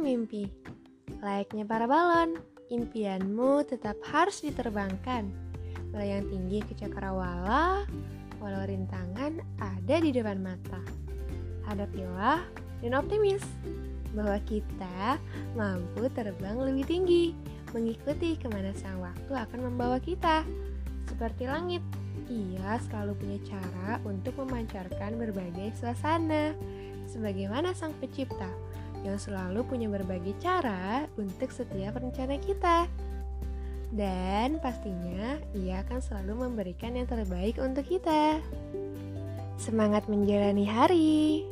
mimpi. Layaknya para balon, impianmu tetap harus diterbangkan. Melayang tinggi ke cakrawala, walau rintangan ada di depan mata. Hadapilah dan optimis bahwa kita mampu terbang lebih tinggi, mengikuti ke mana sang waktu akan membawa kita. Seperti langit, ia selalu punya cara untuk memancarkan berbagai suasana, sebagaimana sang pencipta yang selalu punya berbagai cara untuk setiap rencana kita. Dan pastinya ia akan selalu memberikan yang terbaik untuk kita. Semangat menjalani hari!